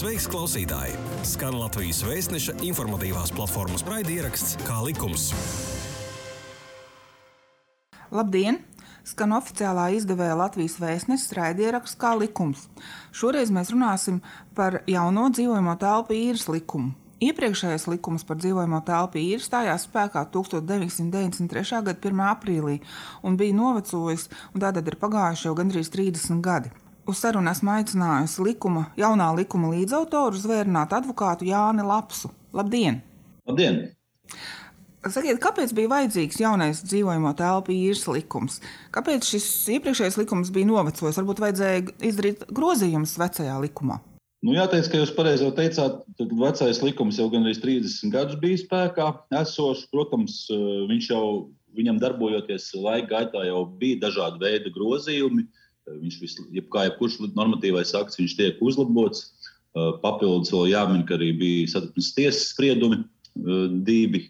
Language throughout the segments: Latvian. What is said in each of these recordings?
Sveiks, klausītāji! Skan Latvijas vēstneša informatīvās platformas raidieraksts Kā likums. Labdien! Skan oficiālā izdevēja Latvijas vēstneses raidieraksts Kā likums. Šoreiz mēs runāsim par jauno dzīvojamo telpu īres likumu. Iepriekšējais likums par dzīvojamo telpu īri stājās spēkā 1993. gada 1. aprīlī un bija novecojis, un tātad ir pagājuši jau gandrīz 30 gadi. Uz sarunu esmu aicinājusi likuma, jaunā likuma līdzautoru zvērnātu advokātu Jāni Lapsu. Labdien! Labdien! Sakiet, kāpēc bija vajadzīgs jaunais dzīvojamo telpu īres likums? Kāpēc šis iepriekšējais likums bija novecojis? Varbūt vajadzēja izdarīt grozījumus vecajā likumā. Nu, jāteic, ka jūs pareizi teicāt, ka vecais likums jau gandrīz 30 gadus bija spēkā. Esošs, protams, eh, viņš jau viņam darbojoties laika gaitā jau bija dažādi veidi grozījumi. Eh, viņš vis, jeb kā jebkurš normatīvais akts, viņš tiek uzlabots. Eh, papildus vēl jāmin, ka arī bija satversmes tiesas spriedumi divi,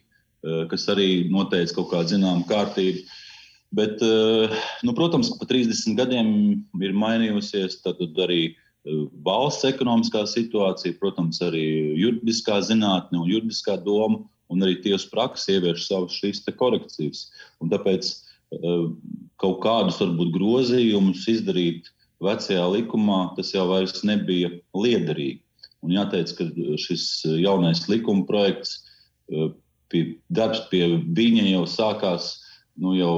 kas arī noteica kaut kādu zināmu kārtību. Bet, nu, protams, pa 30 gadiem ir mainījusies arī valsts ekonomiskā situācija, protams, arī juridiskā zinātne un juridiskā doma, un arī tiesu praksa ievieš savas šīs korekcijas. Un tāpēc eh, kaut kādus varbūt grozījumus izdarīt vecajā likumā, tas jau vairs nebija liederīgi. Un jāteic, ka šis jaunais likuma projekts, eh, pie, darbs pie viņa jau sākās nu, jau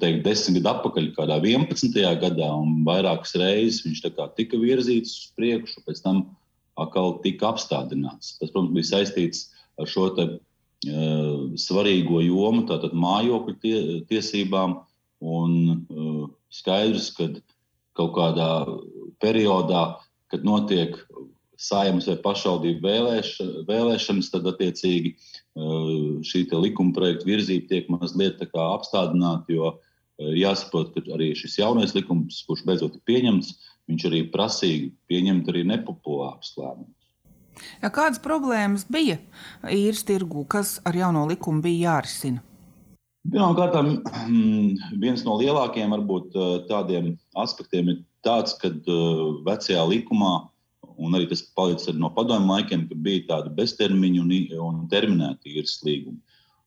teikt, desmit gadu atpakaļ, kādā 11. gadā, un vairākas reizes viņš tika virzīts uz priekšu, pēc tam atkal tika apstādināts. Tas, protams, bija saistīts ar šo te, svarīgo jomu, tātad mājokļu tie, tiesībām. Un uh, skaidrs, ka kaut kādā periodā, kad notiek saimnes vai pašvaldību vēlēša, vēlēšanas, tad attiecīgi šī likuma projekta virzība tiek mazliet apstādināta. Jo jāsaprot, ka arī šis jaunais likums, kurš beidzot ir pieņemts, viņš arī prasīja pieņemt arī nepopulārus lēmumus. Ja kādas problēmas bija īres tirgū, kas ar jauno likumu bija jārisina? Pirmkārt, viens no lielākajiem varbūt tādiem aspektiem ir tāds, ka vecajā likumā un arī tas palicis no padomju laikiem, bija tādi beztermiņu un, un terminēti īres līgumi.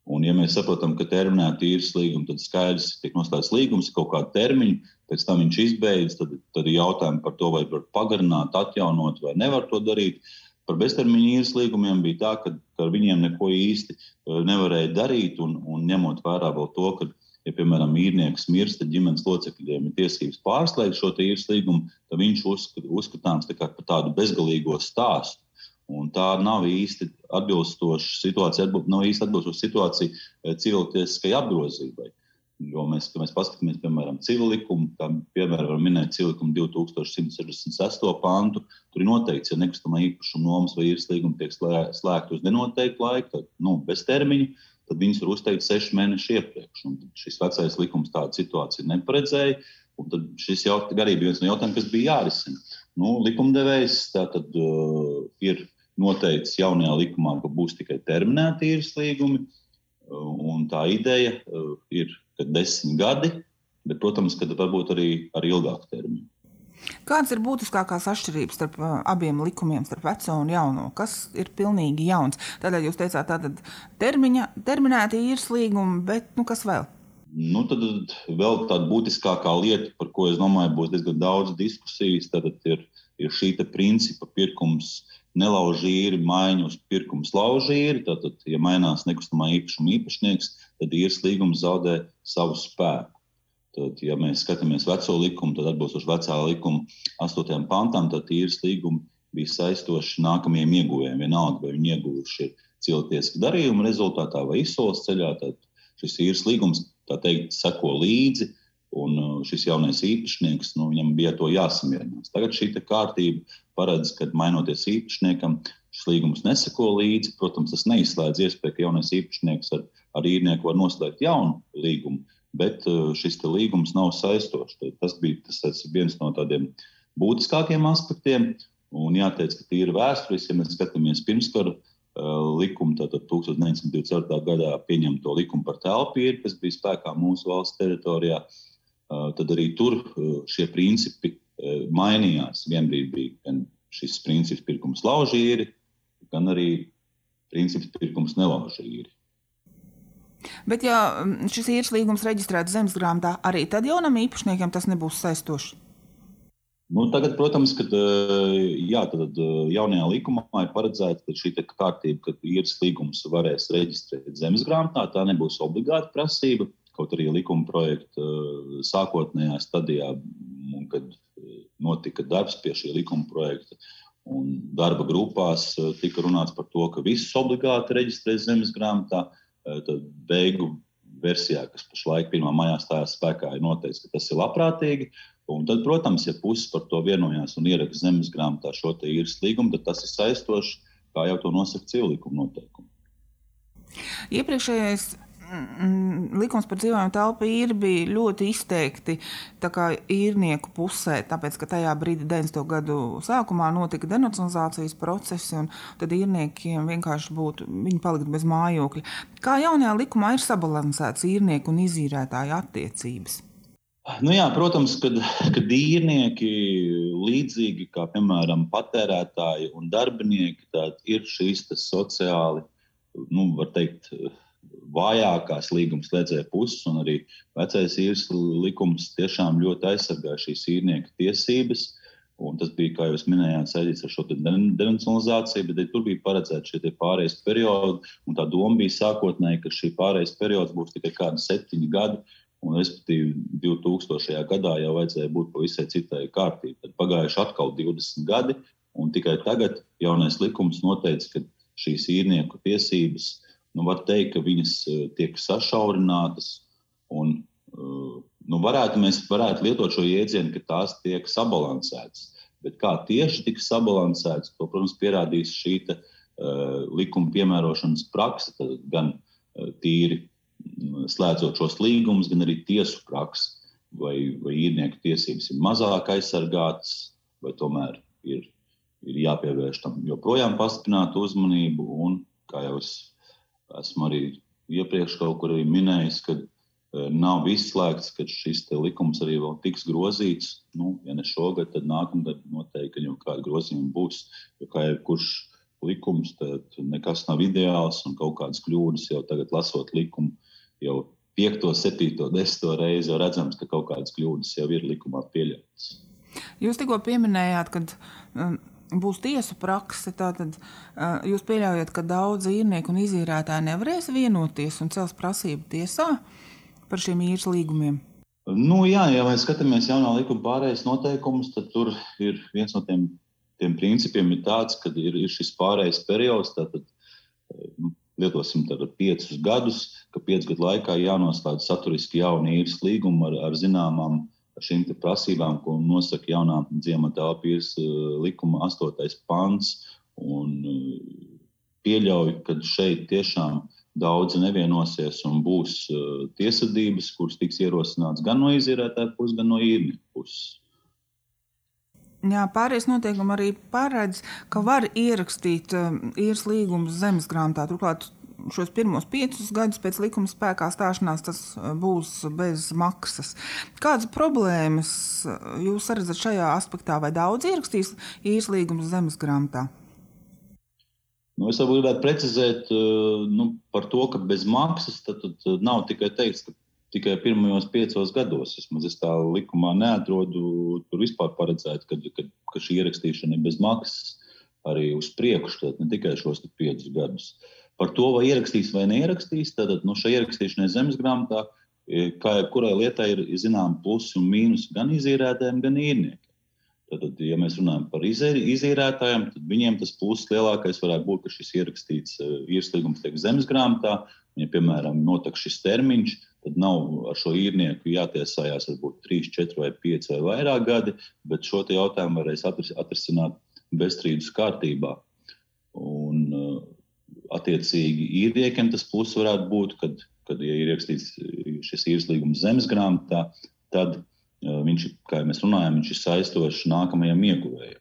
Un, ja mēs saprotam, ka terminēta īres līguma, tad skaidrs, ka tiek noslēgts līgums ar kaut kādu termiņu, pēc tam viņš izbeidzas, tad, tad ir jautājumi par to, vai var pagarināt, atjaunot vai nevar to darīt. Par beztermiņa īres līgumiem bija tā, ka, ka ar viņiem neko īsti eh, nevarēja darīt, un, un ņemot vērā vēl to, ka ja, piemēram, īrnieks mirst, tad ģimenes locekļiem ir tiesības pārslēgt šo īres līgumu, tad viņš uzskat, uzskatāms tā par tādu bezgalīgo stāstu. Un tā nav īsti atbilstoša situācija, nav īsti atbilstoša situācija eh, civiltiesiskai apgrozībai. Jo mēs, kad mēs paskatāmies, piemēram, civil likumu, kā piemēram, var minēt civil likumu 2166. pantu, tur ir noteikts, ja nekustamā īpašuma nomas vai īres līguma tiek slēgta uz nenoteiktu laiku, tad nu, bez termiņa, tad viņas var uzteikt sešu mēnešu iepriekš. Un šis vecais likums tādu situāciju neparedzēja. Tad šis arī bija viens no jautājumiem, kas bija jārisina. Nu, likumdevējs tātad uh, ir noteicis jaunajā likumā, ka būs tikai terminēti īres līgumi. Uh, un tā ideja uh, ir, ka desmit gadi, bet, protams, ka varbūt arī ar ilgāku termiņu. Kādas ir būtiskākās atšķirības starp uh, abiem likumiem, starp veco un jauno? Kas ir pilnīgi jauns? Tādēļ jūs teicāt, tātad termiņa, terminēti īres līgumi, bet nu, kas vēl? Nu, tad vēl tāda būtiskākā lieta, par ko es domāju, būs diezgan daudz diskusijas, tad ir, ir šī principa pirkums nelauž īri, maiņa uz pirkums lauž īri. Tātad, ja mainās nekustamā īpašuma īpašnieks, tad īres līgums zaudē savu spēku. Tad, ja mēs skatāmies veco likumu, tad atbilstoši vecā likuma 8. pantam, tad īres līgumi bija saistoši nākamajiem ieguvējiem. Vienalga, vai viņi ieguvuši cilvēciska darījuma rezultātā vai izsoles ceļā, tad šis īres līgums teikt, seko līdzi. Un uh, šis jaunais īpašnieks, nu, viņam bija to jāsamierinās. Tagad šī kārtība paredz, ka mainoties īpašniekam, šis līgums neseko līdzi. Protams, tas neizslēdz iespēju, ka jaunais īpašnieks ar, ar īrnieku var noslēgt jaunu līgumu bet uh, šis līgums nav saistošs. Tas bija tas, tas viens no tādiem būtiskākiem aspektiem. Un jāteic, ka tīri vēsturiski, ja mēs skatāmies pirmskara uh, likumu, tātad 1924. gadā pieņemto likumu par telpīri, kas bija spēkā mūsu valsts teritorijā, uh, tad arī tur šie principi mainījās. Vienbrīd bija gan šis princips pirkums lauž īri, gan arī princips pirkums nelauž īri. Bet, ja šis īres līgums reģistrēts zemes grāmatā, arī tad jaunam īpašniekam tas nebūs saistošs. Nu, tagad, protams, kad jā, tad jaunajā likumā ir paredzēta šī kārtība, ka īres līgums varēs reģistrēt zemes grāmatā. Tā nebūs obligāta prasība, kaut arī likuma projekta sākotnējā stadijā, kad notika darbs pie šī likuma projekta. Un darba grupās tika runāts par to, ka visus obligāti reģistrē zemes grāmatā. Tad beigu versijā, kas pašlaik 1. maijā stājās spēkā, ir noteikts, ka tas ir labprātīgi. Un tad, protams, ja puses par to vienojās un ieraksta zemes grāmatā šo īres līgumu, tad tas ir saistošs, kā jau to nosaka civilīguma noteikumi. Iepriekšējais mm, likums par dzīvojumu telpu īri bija ļoti izteikti īrnieku pusē, tāpēc, ka tajā brīdī, 90. gadu sākumā, notika denacionalizācijas procesi, un tad īrniekiem vienkārši būtu, viņi palikt bez mājokļa. Kā jaunajā likumā ir sabalansēts īrnieku un izīrētāju attiecības? Nu jā, protams, kad, kad īrnieki, līdzīgi kā piemēram patērētāji un darbinieki, ir šīs sociāli, nu, teikt, vājākās līguma slēdzēja puses, un arī vecais īres likums tiešām ļoti aizsargāja šīs īrnieku tiesības. Un tas bija, kā jūs minējāt, saistīts ar šo denacionalizāciju, bet tur bija paredzēts šie pārējais periodi. Tā doma bija sākotnēji, ka šī pārējais periods būs tikai kādi septiņi gadi, Un, respektīvi, 2000. gadā jau vajadzēja būt pavisam citai kārtībai. Tad pagājuši atkal 20 gadi, un tikai tagad jaunais likums noteica, ka šīs īrnieku tiesības, nu, var teikt, ka viņas eh, tiek sašaurinātas. Un, eh, nu, varētu, mēs varētu lietot šo jēdzienu, ka tās tiek sabalansētas. Bet kā tieši tiks sabalansētas, to, protams, pierādīs šī te, uh, likuma piemērošanas praksa, gan uh, tīri slēdzot šos līgumus, gan arī tiesu praksi, vai, vai īrnieku tiesības ir mazāk aizsargātas, vai tomēr ir, ir jāpievērš tam joprojām pastiprināta uzmanība. Un, kā jau es esmu arī iepriekš kaut kur minējis, ka e, nav izslēgts, ka šis likums arī vēl tiks grozīts. Nu, ja ne šogad, tad nākamgad noteikti jau kāda grozījuma būs. Jo kā jebkurš likums, tad nekas nav ideāls un kaut kādas kļūdas jau tagad lasot likumu jau 5, 7, 10 reizi jau redzams, ka kaut kādas kļūdas jau ir likumā pieļautas. Jūs tikko pieminējāt, ka um, būs tiesu prakse. Tātad uh, jūs pieļaujat, ka daudz īrnieku un izīrētāji nevarēs vienoties un cels prasību tiesā par šiem īres līgumiem. Nu, jā, ja mēs skatāmies jaunā likuma pārējais noteikumus, tad tur ir viens no tiem, tiem principiem, tāds, ka ir, ir šis pārējais periods. Tātad, lietosim piecus gadus, ka piecu gadu laikā jānoslēdz saturiski jauni īres līgumi ar, ar zināmām šīm prasībām, ko nosaka jaunā dzīvotā pīrs eh, likuma 8. pants. Un eh, pieļauju, ka šeit tiešām daudzi nevienosies un būs eh, tiesvedības, kuras tiks ierosināts gan no izīrētāja puses, gan no īrnieku puses. Jā, pārējais noteikumi arī paredz, ka var ierakstīt īres līgumus zemes grāmatā. Turklāt šos pirmos piecus gadus pēc likuma spēkā stāšanās tas uh, būs bez maksas. Kādas problēmas uh, jūs redzat šajā aspektā? Vai daudz ierakstīs īres līgumus zemes grāmatā? Nu, es gribētu precizēt uh, nu, par to, ka bez maksas tad, tad nav tikai teikts, ka tikai pirmajos piecos gados. Vismaz es tā likumā neatrodu tur vispār paredzēt, ka, ka, ka šī ierakstīšana ir bez maksas arī uz priekšu, ne tikai šos piecus gadus. Par to, vai ierakstīs vai neierakstīs, tad nu, šai ierakstīšanai zemes grāmatā, e, kā jebkurai lietai, ir zināms plusi un mīnus gan izīrētājiem, gan īrniekiem. Tad, ja mēs runājam par izīrētājiem, tad viņiem tas pluss lielākais varētu būt, ka šis ierakstīts e, īres līgums tiek zemes grāmatā. Ja, piemēram, notiek šis termiņš, tad nav ar šo īrnieku jātiesājās varbūt 3, 4 vai 5 vai vairāk gadi, bet šo jautājumu varēs atrisināt bezstrīdus kārtībā. Un, uh, attiecīgi, īrniekiem tas pluss varētu būt, kad, kad ja ir ierakstīts šis īres līgums zemes grāmatā, tad uh, viņš, kā jau mēs runājam, viņš ir saistošs nākamajam ieguvējam.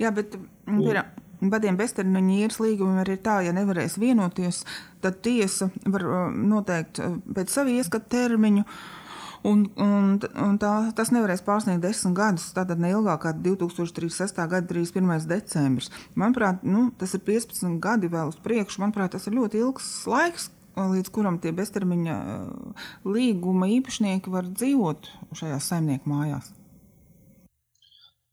Jā, bet piemēram, Badiem beztermiņa īres līgumiem arī ir tā, ja nevarēs vienoties, tad tiesa var uh, noteikt uh, pēc sava ieskata termiņu. Un, un, un tā, tas nevarēs pārsniegt desmit gadus, tātad ne ilgāk kā 2036. gada 31. decembris. Manuprāt, nu, tas ir 15 gadi vēl uz priekšu. Manuprāt, tas ir ļoti ilgs laiks, līdz kuram tie beztermiņa līguma īpašnieki var dzīvot šajās saimnieku mājās.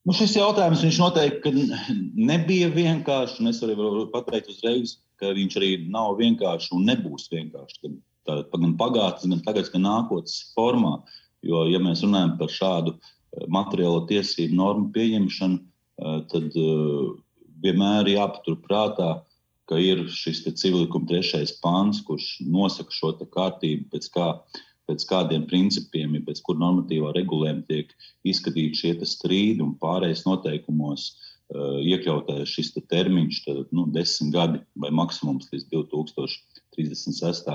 Nu, šis jautājums noteikti nebija vienkāršs. Es varu pateikt uzreiz, ka viņš arī nav vienkāršs un nebūs vienkāršs gan pagātnes, gan tagad, gan nākotnes formā. Jo, ja mēs runājam par šādu eh, materiālo tiesību normu pieņemšanu, eh, tad eh, vienmēr jāpatur prātā, ka ir šis civilikuma trešais pāns, kurš nosaka šo kārtību, pēc, kā, pēc kādiem principiem, ja pēc kur normatīvā regulējuma tiek izskatīti šie strīdi un pārējais noteikumos iekļautais šis termiņš, tad nu, desmit gadi vai maksimums līdz 2000. 36.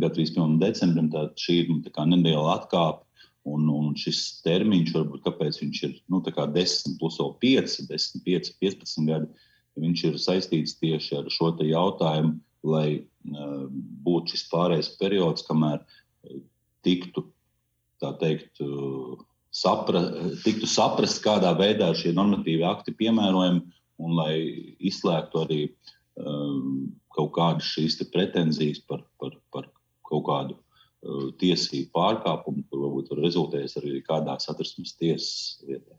gada 31. decembrim. Tad šī ir nu, neliela atkāpe. Un, un šis termiņš, varbūt kāpēc viņš ir nu, 10, plus 5, 10, 5, 15 gadi, viņš ir saistīts tieši ar šo jautājumu, lai uh, būtu šis pārējais periods, kamēr uh, tiktu, teikt, uh, sapra, tiktu saprast, kādā veidā šie normatīvi akti piemērojami, un lai izslēgtu arī um, kaut kādas šīs pretenzijas par, par, par kaut kādu uh, tiesību pārkāpumu, kur varbūt var rezultēties arī kādā satversmes tiesas vietā.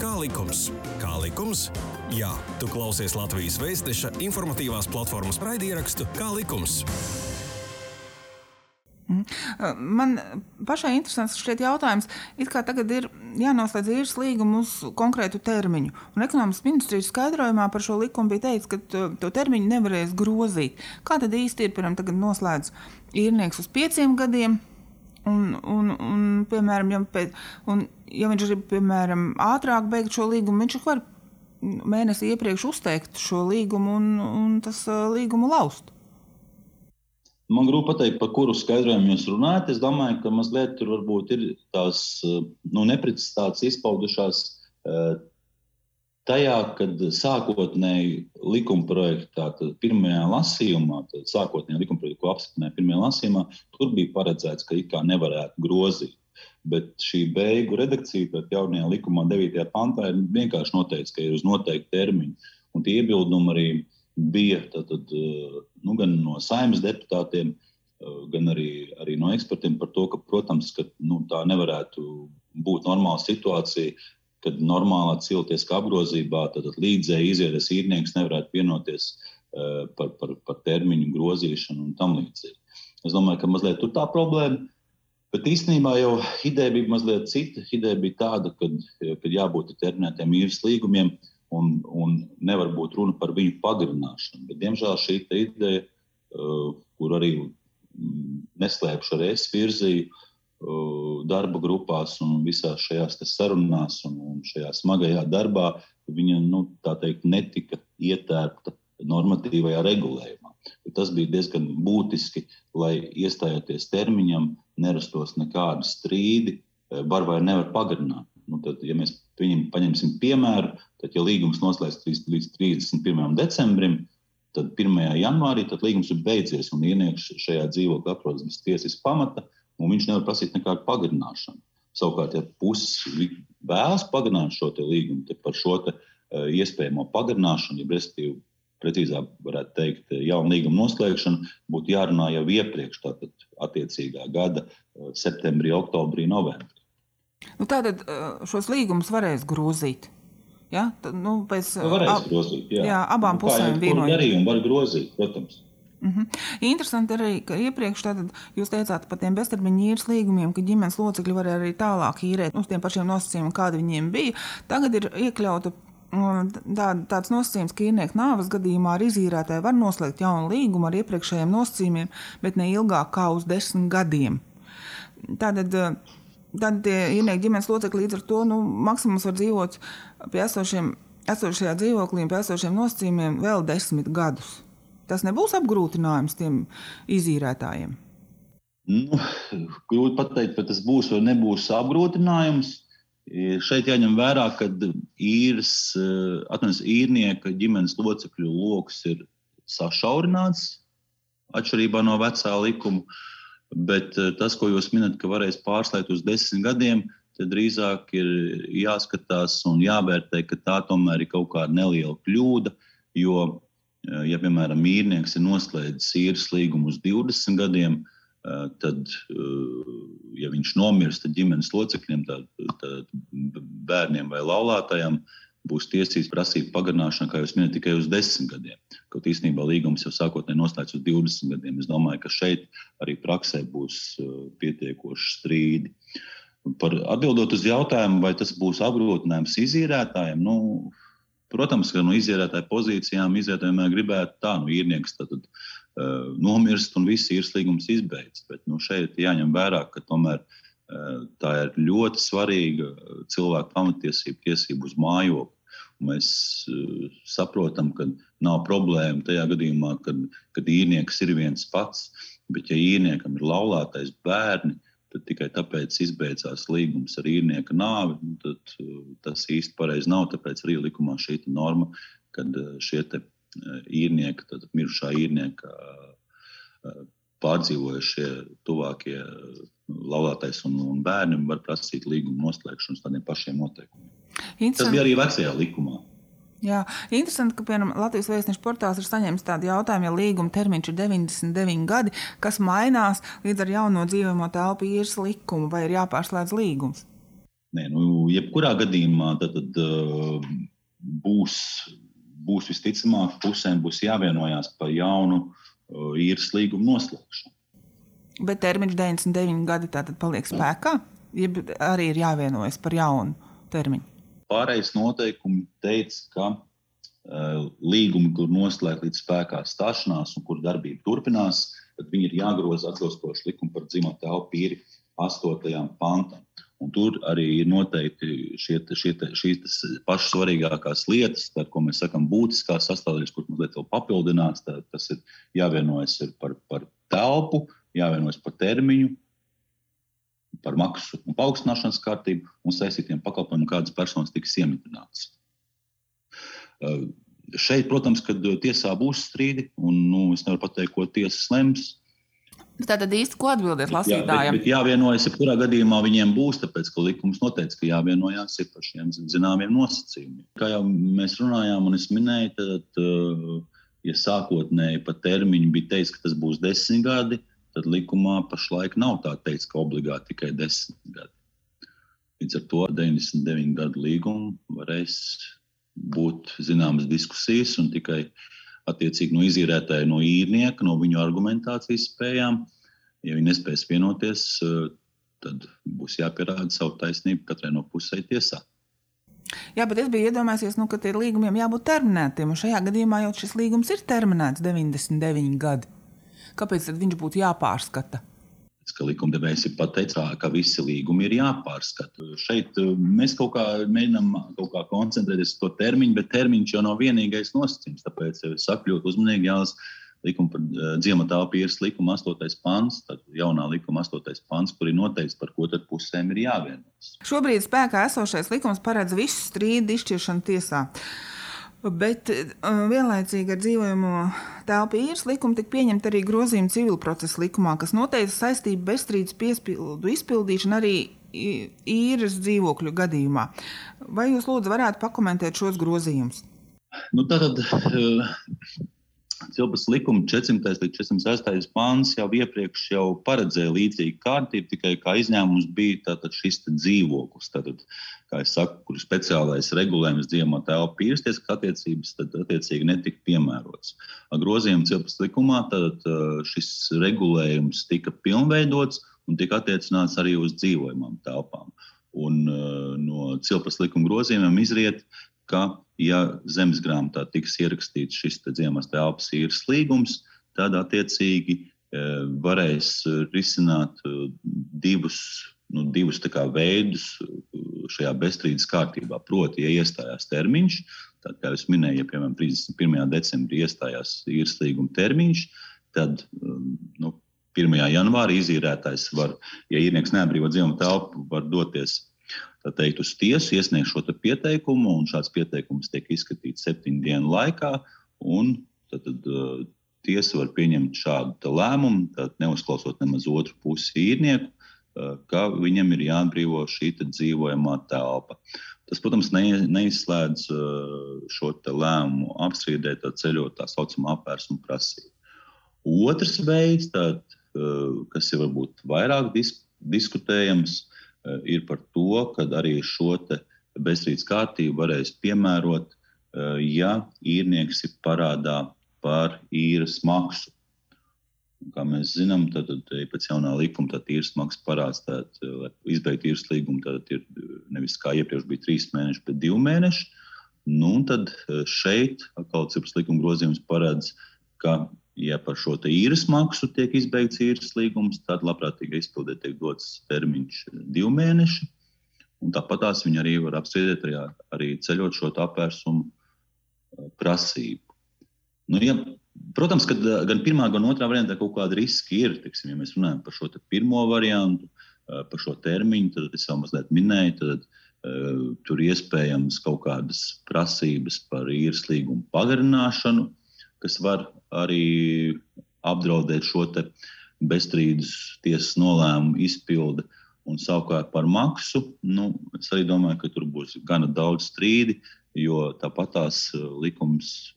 Kā likums? Kā likums? Jā, tu klausies Latvijas Vēstneša informatīvās platformas raidierakstu Kā likums? Mhm. Man pašai interesants šķiet jautājums, kā tagad ir jānoslēdz īres līgumu uz konkrētu termiņu. Un ekonomikas ministrijas skaidrojumā par šo likumu bija teikts, ka to, to termiņu nevarēs grozīt. Kā tad īsti ir, piemēram, tagad noslēdz īrnieks uz pieciem gadiem? Un, un, un, piemēram, ja, pēc, un, ja viņš grib, piemēram, ātrāk beigt šo līgumu, viņš var mēnesi iepriekš uzteikt šo līgumu un, un tas līgumu laust. Man grūti pateikt, par kuru skaidrojumu jūs runājat. Es domāju, ka mazliet tur varbūt ir tās nu, neprecizitātes izpaudušās eh, tajā, kad sākotnēji likuma projektā, tad pirmajā lasījumā, likuma projekta, ko apstiprināja pirmajā lasījumā, tur bija paredzēts, ka it kā nevarētu grozīt. Bet šī beigu redakcija, tad jaunajā likumā, 9. pantā, ir vienkārši noteikts, ka ir uz noteiktu termiņu. Un tie iebildumi arī bija tātad, eh, nu, gan no saimnes deputātiem, eh, gan arī, arī no ekspertiem par to, ka, protams, ka, nu, tā nevarētu būt normāla situācija, kad normālā cilvēciskā apgrozībā līdzēji iziedes īrnieks nevarētu vienoties uh, par, par, par termiņu grozīšanu un tam līdzīgi. Es domāju, ka mazliet tur tā problēma. Bet īstenībā jau ideja bija mazliet cita. Ideja bija tāda, ka jābūt terminētiem īres līgumiem, uh, un, un nevar būt runa par viņu pagarināšanu. Bet, diemžēl šī ideja, uh, kur arī mm, neslēpšu arī es virzīju uh, darba grupās un visās šajās sarunās un, un šajā smagajā darbā, viņa nu, teikt, netika ietērpta normatīvajā regulējumā. Bet tas bija diezgan būtiski, lai iestājoties termiņam, nerastos nekādi strīdi, var vai nevar pagarināt. Nu, tad, ja mēs Viņam paņemsim piemēru, tad, ja līgums noslēdz līdz 31. decembrim, tad 1. janvārī tad līgums ir beidzies un ieniekš šajā dzīvokļa atrodas bez tiesas pamata, un viņš nevar prasīt nekādu pagarināšanu. Savukārt, ja puses vēlas pagarināt šo līgumu, par šo te, uh, iespējamo pagarināšanu, ja respektīvi precīzāk varētu teikt, jaunu līgumu noslēgšanu, būtu jārunā jau iepriekš, tātad attiecīgā gada uh, septembrī, oktobrī, novembrī. Nu, tātad šos līgumus varēs grozīt. Ja? Tad, nu, pēc, nu, varēs ab, grozīt, jā. Jā, abām nu, pusēm vienojot. Arī var grozīt, protams. Mm -hmm. Interesanti arī, ka iepriekš jūs teicāt par tiem beztermiņa īres līgumiem, ka ģimenes locekļi var arī tālāk īrēt uz tiem pašiem nosacījumiem, kādi viņiem bija. Tagad ir iekļauta tā, tāds nosacījums, ka īrnieka nāves gadījumā ar izīrētāju var noslēgt jaunu līgumu ar iepriekšējiem nosacījumiem, bet ne ilgāk kā uz desmit gadiem. Tātad tad tie īrnieki ģimenes locekļi līdz ar to nu, maksimums var dzīvot pie esošiem, esošajā dzīvoklī pie esošiem nosacījumiem vēl desmit gadus. Tas nebūs apgrūtinājums tiem izīrētājiem. Nu, grūti pateikt, vai tas būs vai nebūs apgrūtinājums. Šeit jāņem vērā, ka īres, īrnieka ģimenes locekļu lokus ir sašaurināts atšķirībā no vecā likuma. Bet tas, ko jūs minat, ka varēs pārslēgt uz desmit gadiem, tad drīzāk ir jāskatās un jāvērtē, ka tā tomēr ir kaut kāda neliela kļūda. Jo, ja piemēram īrnieks ir noslēdzis īres līgumu uz 20 gadiem, tad, ja viņš nomirst, tad ģimenes locekļiem, tad, tad bērniem vai laulātajiem būs tiesības prasīt pagarināšanu, kā jūs minējāt, tikai uz 10 gadiem. Kaut īstenībā līgums jau sākotnēji noslēgts uz 20 gadiem. Es domāju, ka šeit arī praksē būs pietiekoši strīdi. Par atbildot uz jautājumu, vai tas būs apgrūtinājums izīrētājiem, nu, protams, ka no izīrētāja pozīcijām izīrētājiem gribētu tā, nu, īrnieks tad, tad uh, nomirst un viss īres līgums izbeidz. Bet nu, šeit jāņem vērā, ka tomēr uh, tā ir ļoti svarīga cilvēku pamatiesība, tiesība uz mājokli. Mēs uh, saprotam, ka nav problēma tajā gadījumā, kad, kad īrnieks ir viens pats, bet ja īrniekam ir laulātais bērni, tad tikai tāpēc izbeidzās līgums ar īrnieka nāvi. Nu, tad, tas īsti pareizi nav. Tāpēc arī likumā šī norma, kad šie īrnieki, tad mirušā īrnieka pārdzīvojušie tuvākie laulātais un, un bērni var prasīt līgumu noslēgšanu uz tādiem pašiem noteikumiem. Tas bija arī vecajā likumā. Jā, interesanti, ka piemēram Latvijas vēstneša portāls ir saņēmis tādu jautājumu, ja līguma termiņš ir 99 gadi, kas mainās līdz ar jauno dzīvojamo telpu īres likumu, vai ir jāpārslēdz līgums? Nē, nu, jebkurā gadījumā tad, tad, uh, būs, būs visticamāk, pusēm būs jāvienojās par jaunu uh, īres līgumu noslēgšanu. Bet termiņš 99 gadi tātad paliek spēkā, ja arī ir jāvienojas par jaunu termiņu pārējais noteikumi teica, ka uh, līgumi, kur noslēgti līdz spēkā stāšanās un kur darbība turpinās, tad viņi ir jāgroza atbilstoši likumu par dzīvo telpu īri 8. pantam. Un tur arī ir noteikti šie, šie, šīs pašas svarīgākās lietas, tā, ko mēs sakām, būtiskās sastāvdaļas, kuras mazliet vēl papildinās. Tā, tas ir jāvienojas par, par telpu, jāvienojas par termiņu, par maksu un paaugstināšanas kārtību un saistītiem pakalpojumiem, kādas personas tiks iemitinātas. Uh, šeit, protams, kad tiesā būs strīdi, un nu, es nevaru pateikt, ko tiesa lems. Tātad īsti ko atbildēt lasītājiem? Jā, bet, bet jāvienojas, ja kurā gadījumā viņiem būs, tāpēc, ka likums noteica, ka jāvienojās par šiem zināmiem nosacījumiem. Kā jau mēs runājām, un es minēju, tad, uh, ja sākotnēji pa termiņu bija teikts, ka tas būs desmit gadi, tad likumā pašlaik nav tā teikts, ka obligāti tikai 10 gadi. Līdz ar to 99 gadu līgumu varēs būt zināmas diskusijas un tikai attiecīgi no izīrētāja, no īrnieka, no viņu argumentācijas spējām. Ja viņi nespēs vienoties, tad būs jāpierāda savu taisnību katrai no pusē tiesā. Jā, bet es biju iedomājies, nu, ka tiem līgumiem jābūt terminētiem. Šajā gadījumā jau šis līgums ir terminēts 99 gadi kāpēc viņš būtu jāpārskata? ka likumdevējs ir pateicis, ka visi līgumi ir jāpārskata. Šeit uh, mēs kaut kā mēģinām kaut kā koncentrēties uz to termiņu, bet termiņš jau nav vienīgais nosacījums. Tāpēc es saku ļoti uzmanīgi jālas likuma par dzīvo telpu īres likuma 8. pants, tad jaunā likuma 8. pants, kur ir noteikts, par ko tad pusēm ir jāvienojas. Šobrīd spēkā esošais likums paredz visu strīdu izšķiršanu tiesā. Bet uh, vienlaicīgi ar dzīvojamo telpu īres likumu tika pieņemta arī grozījuma civil procesa likumā, kas noteica saistību bezstrīdus piespildu izpildīšanu arī īres dzīvokļu gadījumā. Vai jūs lūdzu varētu pakomentēt šos grozījumus? Nu, tātad, Cilpas likuma 400. līdz 406. pāns jau iepriekš jau paredzēja līdzīgu kārtību, tikai kā izņēmums bija šis dzīvoklis. Tātad, kā jau saku, kur speciālais regulējums dzīvojamo telpu pīrstieskas attiecības, tad attiecīgi netika piemērots. Ar grozījumu Cilpas likumā tad, šis regulējums tika pilnveidots un tika attiecināts arī uz dzīvojamām telpām. Un, no Cilpas likuma grozījumiem izriet, ka ja zemes grāmatā tiks ierakstīts šis dziemas telpas īres līgums, tad attiecīgi e, varēs risināt e, divus, nu, divus veidus e, šajā bezstrīdus kārtībā. Proti, ja iestājās termiņš, tad, kā jau minēju, ja piemēram 31. decembrī iestājās īres līguma termiņš, tad nu, 1. janvārī izīrētājs var, ja īrnieks neatbrīvo dzīvumu telpu, var doties teikt, uz tiesu, iesniegt šo pieteikumu, un šāds pieteikums tiek izskatīts septiņu dienu laikā. Tad, tad, tiesa var pieņemt šādu lēmumu, neuzklausot nemaz otru pusi īrnieku, ka viņam ir jāatbrīvo šī dzīvojamā telpa. Tas, protams, ne, neizslēdz šo lēmumu apstrīdēt, ceļot tā saucamā apvērsuma prasību. Otrs veids, tād, kas ir varbūt vairāk disk, diskutējams, ir par to, ka arī šo bezstrīdus kārtību varēs piemērot, ja īrnieks ir parādā par īres maksu. Kā mēs zinām, tad, tad pēc jaunā likuma tad īres maksas parāds, tad, lai izbeigtu īres līgumu, tad ir nevis kā iepriekš bija trīs mēneši, bet divi mēneši. Nu, tad šeit atkal cipas likuma grozījums paredz, ka, ja par šo īres maksu tiek izbeigts īres līgums, tad labprātīgi izpildē tiek dots termiņš divi mēneši. Tāpat tās viņi arī var apstrīdēt, arī, arī ceļot šo apvērsumu prasību. Nu, ja, protams, ka gan pirmā, gan otrā variantā kaut kāda riska ir. Tiksim, ja mēs runājam par šo pirmo variantu, par šo termiņu, tad es jau mazliet minēju, tad uh, tur iespējams kaut kādas prasības par īres līgumu pagarināšanu, kas var arī apdraudēt šo bezstrīdus tiesas nolēmumu izpildi. Un savukārt par maksu, nu, es arī domāju, ka tur būs gana daudz strīdi, jo tāpat tās likums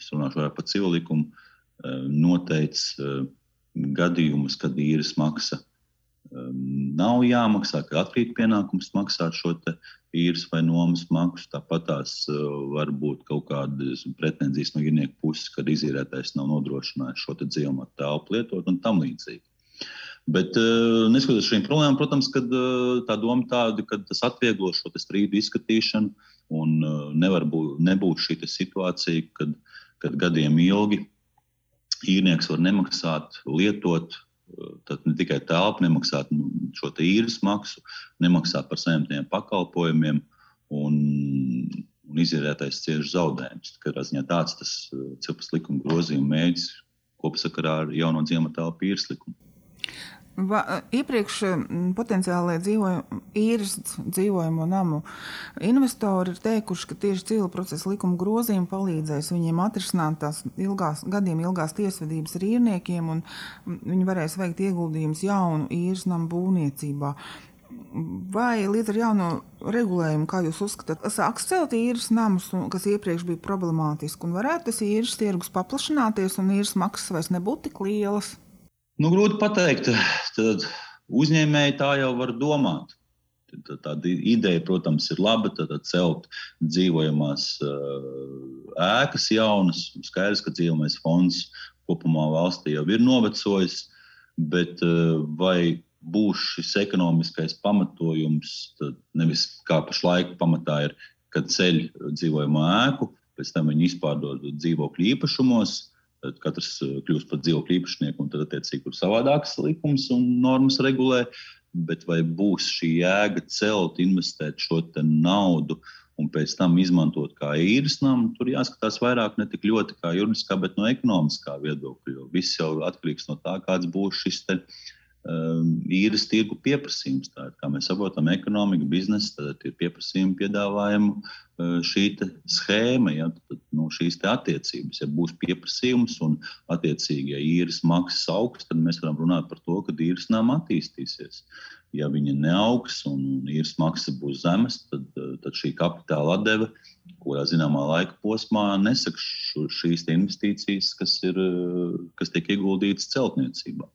es runāšu vairāk par civilu likumu, eh, noteicis eh, gadījumus, kad īres maksa eh, nav jāmaksā, ka atkrīt pienākums maksāt šo īres vai nomas maksu. Tāpat tās var būt kaut kādas pretenzijas no īrnieka puses, kad izīrētājs nav nodrošinājis šo dzīvumu telpu lietot un tam līdzīgi. Bet, neskatoties uz šīm problēmām, protams, tā doma tāda, ka tas atvieglo šo strīdu izskatīšanu un nevar būt, nebūt šī situācija, kad kad gadiem ilgi īrnieks var nemaksāt, lietot tad ne tikai telpu, nemaksāt nu, šo īres maksu, nemaksāt par saimtiem pakalpojumiem un, un izierētais cieši zaudējums. Katrā ziņā tāds tas cilpas likuma grozījuma mēģis kopsakarā ar jauno dzīvuma telpu īres likumu. Va, iepriekš potenciālie dzīvoju, īres dzīvojamo namu investori ir teikuši, ka tieši civil procesa likuma grozījumi palīdzēs viņiem atrisināt tās ilgās, gadiem ilgās tiesvedības ar īrniekiem, un viņi varēs veikt ieguldījumus jaunu īres namu būvniecībā. Vai līdz ar jauno regulējumu, kā jūs uzskatāt, sāks celt īres namus, kas iepriekš bija problemātiski, un varētu tas īres tirgus paplašināties, un īres maksas vairs nebūtu tik lielas? Nu, grūti pateikt. Tad uzņēmēji tā jau var domāt. Tāda ideja, protams, ir laba. Tad celt dzīvojamās ēkas jaunas. Skaidrs, ka dzīvojamais fonds kopumā valstī jau ir novecojis. Bet vai būs šis ekonomiskais pamatojums, tad nevis kā pašlaik pamatā ir, kad ceļ dzīvojamo ēku, pēc tam viņi izpārdod dzīvokļu īpašumos Tad katrs eh, kļūst par dzīvokļu īpašnieku, un tad, attiecīgi, tur savādākas likums un normas regulē. Bet vai būs šī jēga celt, investēt šo naudu un pēc tam izmantot kā īres namu, tur jāskatās vairāk ne tik ļoti kā juridiskā, bet no ekonomiskā viedokļa. Jo viss jau atkarīgs no tā, kāds būs šis te, um, īres tirgu pieprasījums. Tā, kā mēs saprotam, ekonomika, biznesa, tad ir pieprasījuma, piedāvājuma Eh, šī schēma, ja, tad, nu, šīs attiecības. Ja būs pieprasījums un, attiecīgi, ja īres maksas augs, tad mēs varam runāt par to, ka īres nama attīstīsies. Ja viņa neaugs un īres maksa būs zemes, tad, tad šī kapitāla atdeve, kurā zināmā laika posmā nesaks šīs investīcijas, kas, ir, kas tiek ieguldītas celtniecībā.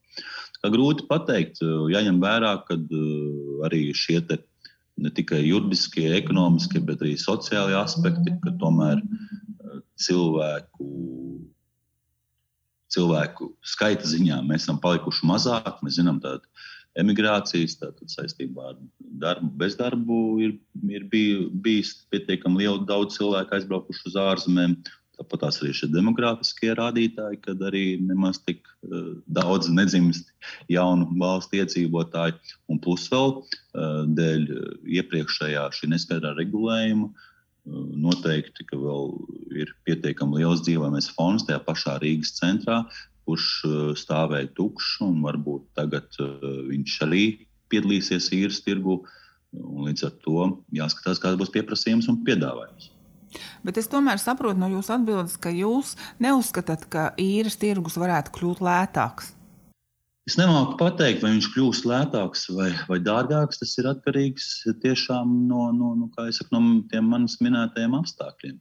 Grūti pateikt, jāņem vērā, ka arī šie ne tikai juridiskie, ekonomiskie, bet arī sociālie aspekti, ka tomēr eh, cilvēku, cilvēku skaita ziņā mēs esam palikuši mazāk. Mēs zinām, ka emigrācijas tātad, saistībā ar darbu, bezdarbu ir, ir bij, bijis pietiekami liela daudz cilvēku aizbraukuši uz ārzemēm. Tāpat arī šie demogrāfiskie rādītāji, kad arī nemaz tik uh, daudz nedzimst jaunu valstu iedzīvotāju. Un plus vēl uh, dēļ iepriekšējā šī neskaidrā regulējuma uh, noteikti, vēl ir pietiekami liels dzīvojamais fonds tajā pašā Rīgas centrā, kurš stāvēja tukšs un varbūt tagad viņš arī piedalīsies īres tirgu. Līdz ar to jāskatās, kāds būs pieprasījums un piedāvājums. Bet es tomēr saprotu no jūsu atbildes, ka jūs neuzskatāt, ka īres tirgus varētu kļūt lētāks. Es nemāku pateikt, vai viņš kļūs lētāks vai, vai dārgāks. Tas ir atkarīgs tiešām no, no, no, saku, no tiem manis minētajiem apstākļiem.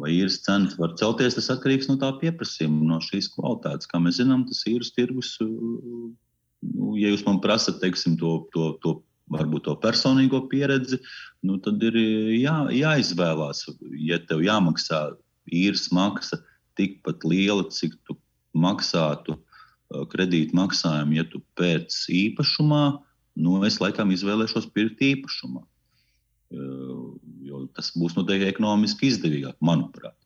Vai īres cenas var celties, tas atkarīgs no tā pieprasījuma, no šīs kvalitātes. Kā mēs zinām, tas īres tirgus, nu, ja jūs man prasat teiksim, to, to, to varbūt to personīgo pieredzi, nu, tad ir jā, jāizvēlās. Ja tev jāmaksā īres maksa tikpat liela, cik tu maksātu uh, kredīta maksājumu, ja tu pēc īpašumā, nu, es laikam izvēlēšos pirkt īpašumā. Uh, jo tas būs noteikti ekonomiski izdevīgāk, manuprāt.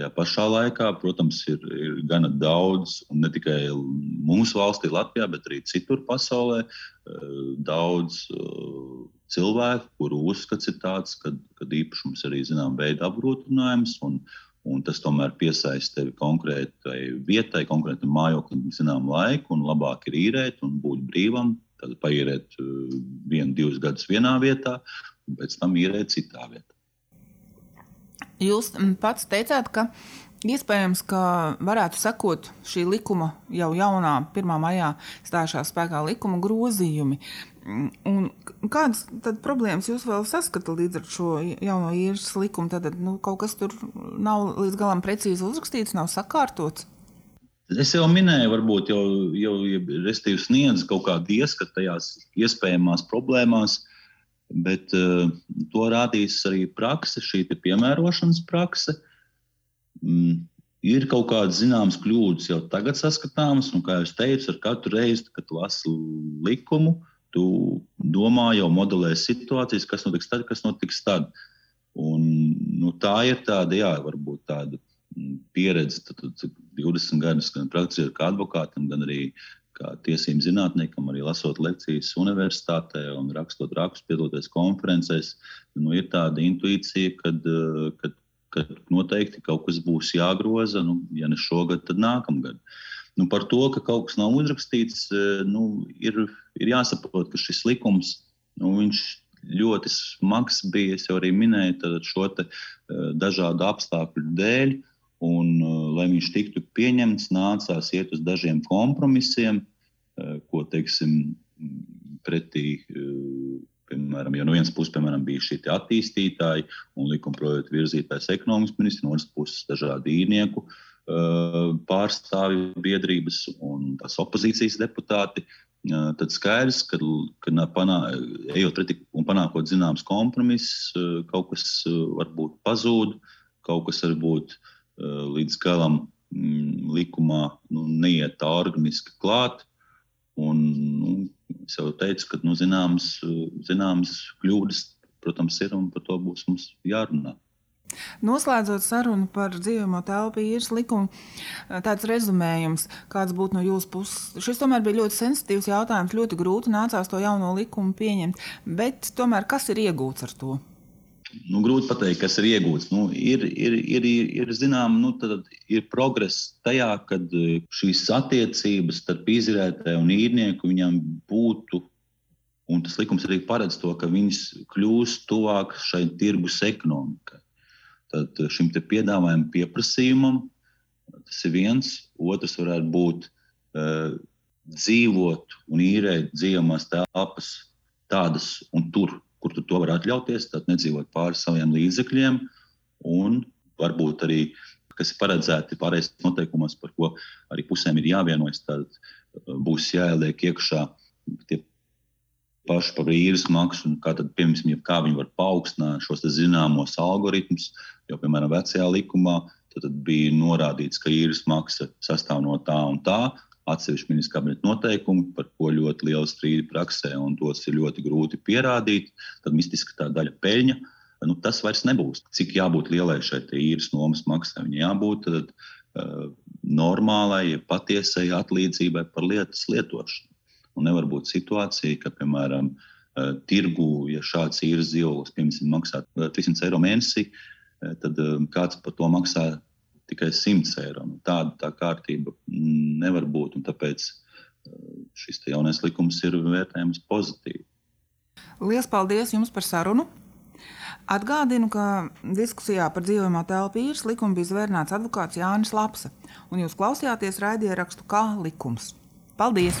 Tajā pašā laikā, protams, ir, ir gana daudz, un ne tikai mūsu valstī, Latvijā, bet arī citur pasaulē, eh, daudz eh, cilvēku, kuru uzskats ir tāds, ka īpašums arī zinām veidu apgrūtinājums. Un, un tas tomēr piesaista tevi konkrētai vietai, konkrētam mājoklim, zinām laiku, labāk ir īrēt un būt brīvam. Tad paīrēt eh, vienu, divus gadus vienā vietā, un pēc tam īrēt citā vietā. Jūs mm, pats teicāt, ka iespējams, ka varētu sekot šī likuma jau jaunā 1. maijā stājušās spēkā likuma grozījumi. Mm, un kādas problēmas jūs vēl saskatāt līdz ar šo jauno īres likumu? Tad nu, kaut kas tur nav līdz galam precīzi uzrakstīts, nav sakārtots. Es jau minēju, varbūt jau, jau restīvi sniedz kaut kādu ieskatu tajās iespējamās problēmās. Bet uh, to rādīs arī prakse, šī piemērošanas prakse. Mm, ir kaut kādas zināmas kļūdas jau tagad saskatāmas, un, kā jau teicu, ar katru reizi, kad tu lasi likumu, tu domā jau modelē situācijas, kas notiks tad, kas notiks tad. Un, nu, tā ir tāda, jā, varbūt tāda mm, pieredze, tad, tad 20 gadus gan praktiski kā advokātam, gan arī kā tiesību zinātniekam, arī lasot lekcijas universitātē un rakstot rakstus, piedaloties konferencēs, nu, ir tāda intuīcija, kad, kad, kad noteikti kaut kas būs jāgroza, nu, ja ne šogad, tad nākamgad. Nu, par to, ka kaut kas nav uzrakstīts, nu, ir, ir jāsaprot, ka šis likums nu, ļoti smags bija. Es jau arī minēju šo te, dažādu apstākļu dēļ. Un, lai viņš tiktu pieņemts, nācās iet uz dažiem kompromisiem, Eh, ko teiksim, pretī. Eh, piemēram, ja no vienas puses piemēram, bija šie attīstītāji un likuma projekta virzītājs ekonomikas ministrs, no otras puses dažādi īrnieku eh, pārstāvju biedrības un tās opozīcijas deputāti, tad skaidrs, ka, ka panā, ejot pretī un panākot zināms kompromiss, kaut kas varbūt pazūd, kaut kas varbūt līdz galam mm, likumā nu, neiet tā organiski klāt. Un, nu, es jau teicu, ka nu, zināmas, zināmas kļūdas, protams, ir un par to būs mums jārunā. Noslēdzot sarunu par dzīvojamo telpu īres likumu, tāds rezumējums, kāds būtu no jūsu puses. Šis tomēr bija ļoti sensitīvs jautājums, ļoti grūti nācās to jauno likumu pieņemt, bet tomēr kas ir iegūts ar to? Nu, grūti pateikt, kas ir iegūts. Nu, ir, ir, ir, ir, zinām, nu, ir progress tajā, ka e, šīs attiecības starp izrētāju un īrnieku viņam būtu. Un tas likums arī paredz to, ka viņas kļūst tuvāk šai tirgus ekonomikai. Tad šim piedāvājumam, pieprasījumam, tas ir viens. Otrs varētu būt uh, dzīvot un īrēt dzīvamās telpas tādas un tur kur tu to vari atļauties, tad nedzīvot pāri saviem līdzekļiem, un varbūt arī, kas ir paredzēti pārējais noteikumos, par ko arī pusēm ir jāvienojas, tad uh, būs jāieliek iekšā tie paši par īres maksu, un kā, tad, piemēram, kā viņi var paaugstināt šos zināmos algoritmus, jo, piemēram, vecajā likumā tad, tad bija norādīts, ka īres maksa sastāv no tā un tā, atsevišķi ministra kabineta noteikumi, par ko ļoti liela strīda praksē, un tos ir ļoti grūti pierādīt. Tad mistiski tā daļa peļņa. Nu, tas vairs nebūs. Cik jābūt lielai šai īres nomas maksai? Viņai jābūt tad, uh, normālai, patiesai atlīdzībai par lietas lietošanu. Un nevar būt situācija, ka, piemēram, uh, tirgu, ja šāds īres dzīvoklis, maksā 300 eiro mēnesī, tad uh, kāds par to maksā tikai 100 eiro. Nu, tāda tā kārtība nevar būt, un tāpēc uh, šis jaunais likums ir vērtējams pozitīvi. Lielas paldies jums par sarunu! Atgādinu, ka diskusijā par dzīvojamo telpu īres likumu bija zvērnāts advokāts Jānis Lapsa, un jūs klausījāties raidierakstu kā likums. Paldies!